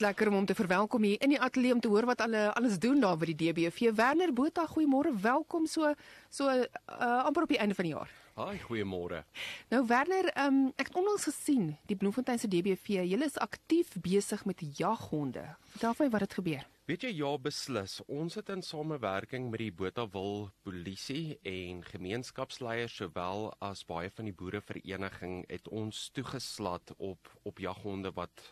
Lekker om hom te verwelkom hier in die ateljee om te hoor wat hulle alles doen daar by die DBV. Werner Botha, goeiemôre. Welkom so so uh, amper op die einde van die jaar. Haai, goeiemôre. Nou Werner, um, ek het onlangs gesien die Bloemfontein se DBV, julle is aktief besig met jaghonde. Vertel my wat het gebeur. Weet jy ja beslis. Ons het in samewerking met die Botawil Polisie en gemeenskapsleiers sowel as baie van die boerevereniging het ons toegeslat op op jaghonde wat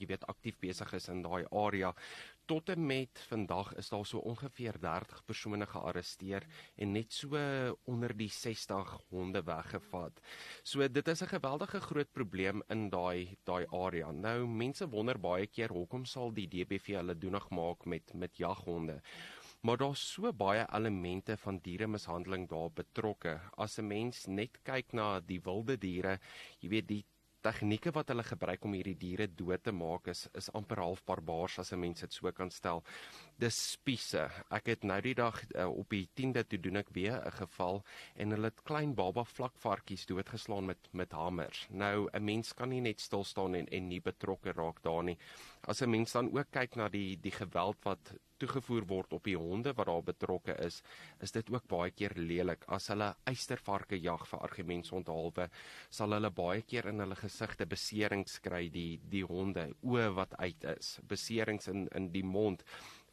jy weet aktief besig is in daai area tot en met vandag is daar so ongeveer 30 persone gearresteer en net so onder die 60 honde weggevat. So dit is 'n geweldige groot probleem in daai daai area. Nou mense wonder baie keer hoekom sal die DBV hulle doenig maak met met jaghonde. Maar daar's so baie elemente van dieremishandeling daar betrokke. As 'n mens net kyk na die wilde diere, jy weet die tegnieke wat hulle gebruik om hierdie diere dood te maak is is amper half barbaars as 'n mens dit so kan stel. Dis spiese. Ek het nou die dag uh, op die 10de toe doen ek weer 'n geval en hulle het klein baba vlakvarkies doodgeslaan met met hamers. Nou 'n mens kan nie net stil staan en en nie betrokke raak daar nie. As 'n mens dan ook kyk na die die geweld wat toegevoer word op die honde wat daar betrokke is, is dit ook baie keer lelik. As hulle eystervarke jag vir argumentsonthaalwe, sal hulle baie keer in hulle gesigte beserings kry, die die honde, oë wat uit is, beserings in in die mond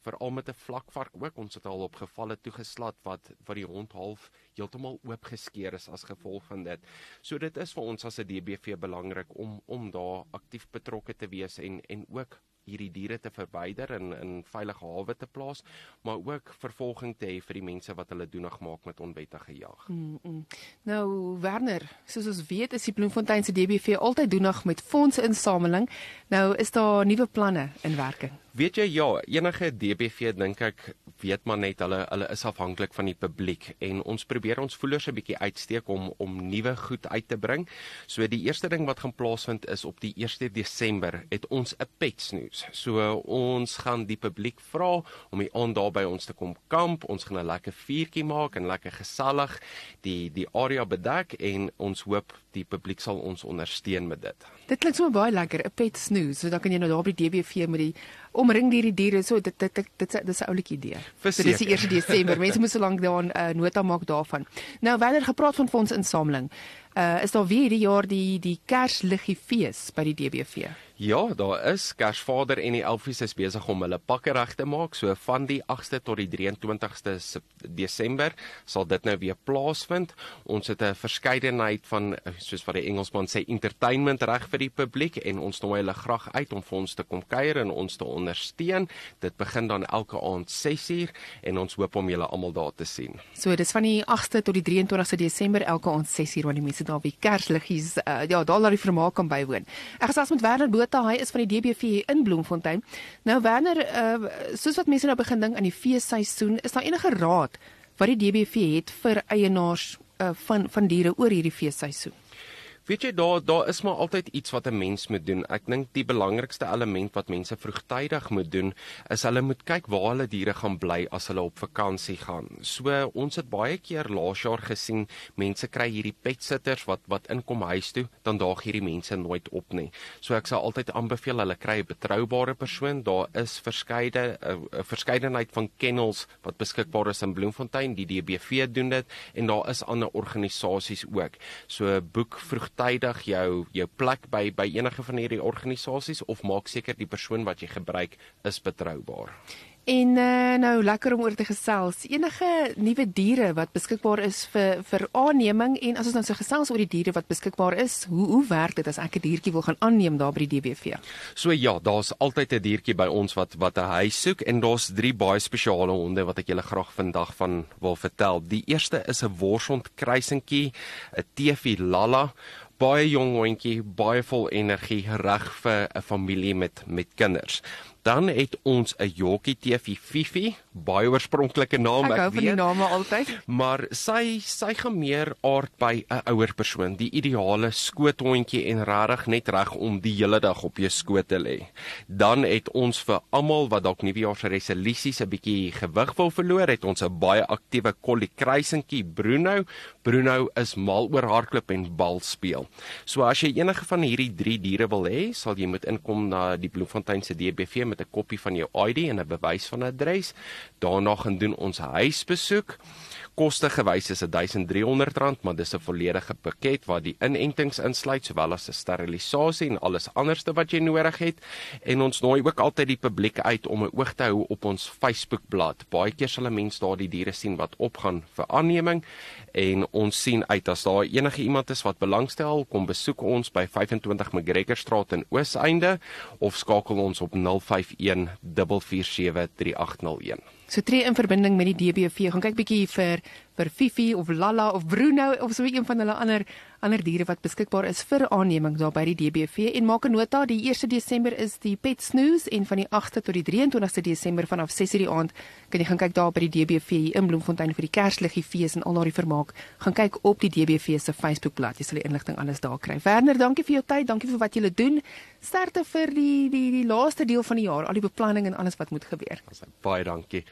veral met 'n vlakvark ook ons het al op gevalle toegeslat wat wat die hond half heeltemal oopgeskeur is as gevolg van dit. So dit is vir ons as 'n DBV belangrik om om daar aktief betrokke te wees en en ook hierdie diere te verwyder en in veilige hawe te plaas, maar ook vervolging te hê vir die mense wat hulle doenig maak met onwettige jag. Mm -mm. Nou Werner, soos ons weet, is die Bloemfontein se DBV altyd doenig met fondsinsameling. Nou is daar nuwe planne in werking. Weet jy ja, enige DBV dink ek weet maar net hulle hulle is afhanklik van die publiek en ons probeer ons voelers 'n bietjie uitsteek om om nuwe goed uit te bring. So die eerste ding wat gaan plaasvind is op die 1 Desember het ons 'n pet snooze. So ons gaan die publiek vra om die aand daar by ons te kom kamp. Ons gaan 'n lekker vuurtjie maak en lekker gesellig die die area bedek en ons hoop die publiek sal ons ondersteun met dit. Dit klink sommer baie lekker, 'n pet snooze. So dan kan jy nou daar by die DBV met die omring hierdie diere so dit dit dit dit is 'n oulike idee. So dis die 1 Desember. Mense moet so lank daaraan uh, nota maak daarvan. Nou wanneer gepraat van fondsinsameling, uh, is daar weer hierdie jaar die die Kersliggie fees by die DBV. Ja, daar is Kersvader en die Elfies is besig om hulle pakke reg te maak. So van die 8ste tot die 23ste Desember sal dit nou weer plaasvind. Ons het 'n verskeidenheid van soos wat die Engelsman sê entertainment reg vir die publiek en ons nooi hulle graag uit om vir ons te kom kuier en ons te ondersteun. Dit begin dan elke aand 6uur en ons hoop om julle almal daar te sien. So dis van die 8ste tot die 23ste Desember elke aand 6uur wanneer die mense daar by Kersliggies uh, ja, daar laat die vermaak kan bywoon. Ek gesels met Werner Botha, hy is van die DBV in Bloemfontein. Nou Werner, uh, soos wat mense nou begin dink aan die feesseisoen, is daar enige raad wat die DBV het vir eienaars uh, van van diere oor hierdie feesseisoen? Weet jy daar daar is maar altyd iets wat 'n mens moet doen. Ek dink die belangrikste element wat mense vroegtydig moet doen is hulle moet kyk waar hulle diere gaan bly as hulle op vakansie gaan. So ons het baie keer laas jaar gesien mense kry hierdie pet sitters wat wat inkom huis toe, dan daag hierdie mense nooit op nie. So ek sal altyd aanbeveel hulle kry 'n betroubare persoon. Daar is verskeie 'n verskeidenheid van kennels wat beskikbaar is in Bloemfontein. Die DBV doen dit en daar is ander organisasies ook. So boek vroeg vroegtydig jou jou plek by by enige van hierdie organisasies of maak seker die persoon wat jy gebruik is betroubaar. En uh, nou lekker om oor te gesels. Enige nuwe diere wat beskikbaar is vir vir aanneming en as ons nou so gesels oor die diere wat beskikbaar is, hoe hoe werk dit as ek 'n diertjie wil gaan aanneem daar by die DBV? So ja, daar's altyd 'n diertjie by ons wat wat 'n huis soek en daar's drie baie spesiale honde wat ek julle graag vandag van wil vertel. Die eerste is 'n worshond kruisentjie, 'n TV Lala baie jong hondjie, baie vol energie, reg vir 'n familie met met kinders. Dan het ons 'n Yorkie TV Fifi, baie oorspronklike naam ek, ek weet. Ek hou van die name altyd. Maar sy sy gaan meer aard by 'n ouer persoon, die ideale skoothondjie en regtig net reg om die hele dag op jou skoot te lê. Dan het ons vir almal wat dalk nuwejaars resolusies 'n bietjie gewig wil verloor, het ons 'n baie aktiewe kollie kruisentjie Bruno. Bruno is mal oor hardloop en bal speel. So as jy enige van hierdie 3 diere wil hê, sal jy moet inkom na die Bloemfontein se DBV met 'n kopie van jou ID en 'n bewys van adres. Daarna gaan doen ons huisbesoek. Koste gewys is R1300, maar dis 'n volledige pakket waar die inentings insluit sowel as 'n sterilisasie en alles anderste wat jy nodig het. En ons nooi ook altyd die publiek uit om 'n oog te hou op ons Facebookblad. Baie keer sal 'n mens daar die diere sien wat opgaan vir aanneming en ons sien uit as daar enige iemand is wat belangstel, kom besoek ons by 25 McGregorstraat in Ooseinde of skakel ons op 051 447 3801. So tree in verbinding met die DBV. Gaan kyk bietjie vir vir Fifi of Lala of Bruno of so een van hulle ander ander diere wat beskikbaar is vir aanneming daar by die DBV en maak 'n nota die 1 Desember is die Pet Snooze en van die 8de tot die 23ste Desember vanaf 6:00 die aand kan jy gaan kyk daar by die DBV in Bloemfontein vir die Kersliggie fees en al daardie vermaak. Gaan kyk op die DBV se Facebookblad. Jy sal die inligting alles daar kry. Werner, dankie vir jou tyd. Dankie vir wat jy doen. Sterkte vir die die die laaste deel van die jaar, al die beplanning en alles wat moet gebeur. Baie dankie.